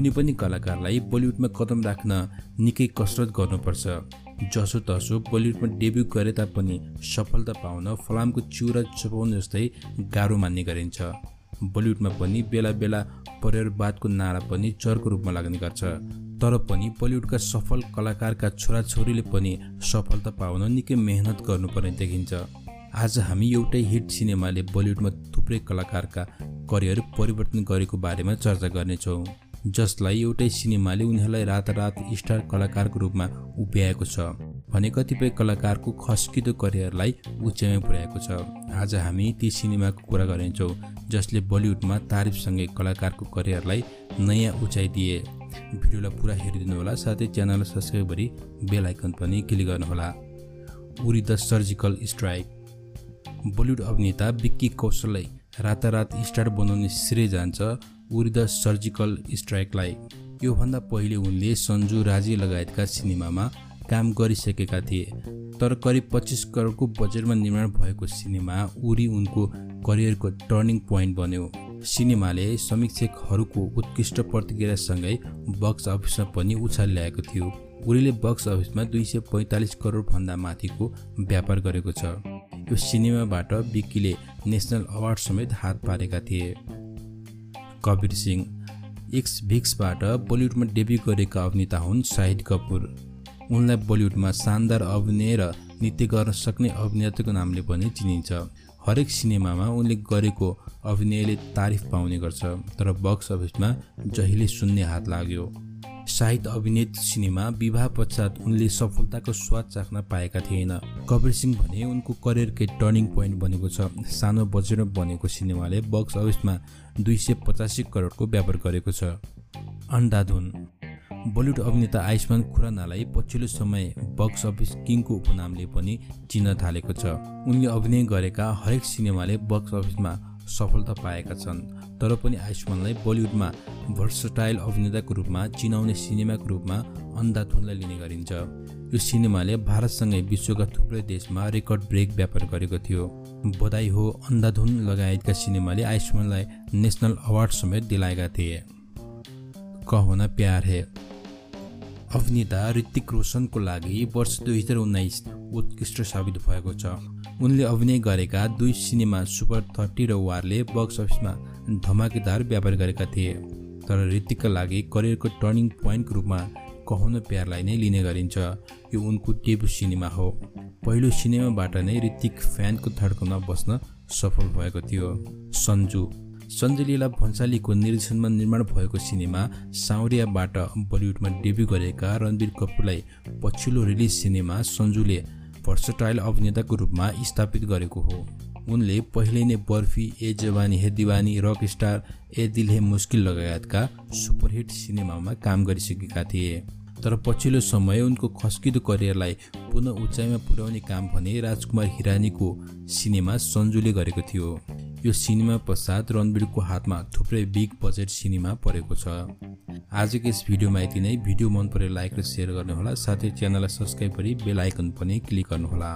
कुनै पनि कलाकारलाई बलिउडमा कदम राख्न निकै कसरत गर्नुपर्छ। जसो तसो बलिउडमा डेब्यु गरे तापनि सफलता पाउन फलामको चिउरा चपाउनु जस्तै गाह्रो मान्ने गरिन्छ। बलिउडमा पनि बेला बेला परिवारवादको नारा पनि चरको रूपमा लाग्ने गर्छ। तर पनि बलिउडका सफल कलाकारका छोराछोरीले पनि सफलता पाउन निकै मेहनत गर्नुपर्ने देखिन्छ। आज हामी एउटै हिट सिनेमाले बलिउडमा थुप्रै कलाकारका करियर परिवर्तन गरेको बारेमा चर्चा गर्नेछौँ। जसलाई एउटै सिनेमाले उनीहरूलाई रातारात स्टार कलाकारको रूपमा उभ्याएको छ भने कतिपय कलाकारको खस्किदो करियरलाई उचाइमा पुर्याएको छ। आज हामी ती सिनेमाको कुरा गर्नेछौँ जसले बलिउडमा तारिफसँगै कलाकारको करियरलाई नयाँ उचाइ दिए। भिडियोलाई पुरा हेरिदिनु होला साथै च्यानललाई सब्सक्राइब गरी बेल आइकन पनि क्लिक गर्नुहोला। Uri the surgical strike. Bollywood अभिनेता विक्की कौशललाई रातारात स्टार बनाउने श्रेय जान्छ। उरी द सर्जिकल स्ट्राइकलाई योभन्दा पहिले उनले सन्जु राजी लगायतका सिनेमामा काम गरिसकेका थिए तर करिब पच्चिस करोडको बजेटमा निर्माण भएको सिनेमा उरी उनको करियरको टर्निङ पोइन्ट बन्यो। सिनेमाले समीक्षकहरूको उत्कृष्ट प्रतिक्रियासँगै बक्स अफिसमा पनि उछाल ल्याएको थियो। उरीले बक्स अफिसमा दुई सय पैँतालिस करोडभन्दा माथिको व्यापार गरेको छ। यो सिनेमाबाट विक्कीले नेसनल अवार्ड समेत हात पारेका थिए। कबीर सिंह एक्स भिक्सबाट बलिउडमा डेब्यु गरेका अभिनेता हुन् शाहिद कपुर। उनलाई बलिउडमा शानदार अभिनय र नृत्य गर्न सक्ने अभिनेताको नामले पनि चिनिन्छ। हरेक सिनेमामा उनले गरेको अभिनयले तारिफ पाउने गर्छ तर बक्स अफिसमा जहिले सुन्ने हात लाग्यो। साहित्य अभिनेत सिनेमा विवाह पश्चात उनले सफलताको स्वाद चाख्न पाएका थिएन। कपिल सिंह भने उनको करियरकै टर्निङ पोइन्ट बनेको छ। सानो बजेटमा बनेको सिनेमाले बक्स अफिसमा दुई सय पचासी करोडको व्यापार गरेको छ। अन्धाधुन। बलिउड अभिनेता आयुष्मान खुरानालाई पछिल्लो समय बक्स अफिस किङको उपनामले पनि चिन्न थालेको छ। उनले अभिनय गरेका हरेक सिनेमाले बक्स अफिसमा सफलता पाएका छन्। तर पनि आयुष्मानलाई बलिउडमा भर्सटाइल अभिनेताको रूपमा चिनाउने सिनेमाको रूपमा अन्धाधुनलाई लिने गरिन्छ। यो सिनेमाले भारतसँगै विश्वका थुप्रै देशमा रेकर्ड ब्रेक व्यापार गरेको थियो। बधाई हो अन्धाधुन लगायतका सिनेमाले आयुष्मानलाई नेसनल अवार्ड समेत दिलाएका थिए। कहोना प्यार हे। अभिनेता ऋतिक रोशनको लागि वर्ष दुई हजार उन्नाइस उत्कृष्ट साबित भएको छ। उनले अभिनय गरेका दुई सिनेमा सुपर थर्टी र वारले बक्स अफिसमा धमाकेदार व्यापार गरेका थिए। तर ऋतिकका लागि करियरको टर्निङ पोइन्टको रूपमा कहुन प्यारलाई नै लिने गरिन्छ। यो उनको टेबु सिनेमा हो। पहिलो सिनेमाबाट नै ऋतिक फ्यानको धड्कनमा बस्न सफल भएको थियो। सन्जु सञ्जलीला भन्सालीको निर्देशनमा निर्माण भएको सिनेमा साउरियाबाट बलिउडमा डेब्यु गरेका रणबीर कपुरलाई पछिल्लो रिलिज सिनेमा सन्जुले भर्सटाइल अभिनेताको रूपमा स्थापित गरेको हो। उनले पहिले नै बर्फी ए जवानी हे दिवानी रक स्टार ए दिल हे मुस्किल लगायतका सुपरहिट सिनेमामा काम गरिसकेका थिए। तर पछिल्लो समय उनको खस्किदो करियरलाई पुनः उचाइमा पुर्याउने काम भने राजकुमार हिरानीको सिनेमा सन्जुले गरेको थियो। यो सिनेमा पश्चात रणवीरको हातमा थुप्रै बिग बजेट सिनेमा परेको छ। आजको यस भिडियोमा यति नै। भिडियो मन परे लाइक र सेयर गर्नुहोला। साथै च्यानललाई सब्सक्राइब गरी बेल आइकन पनि क्लिक गर्नुहोला।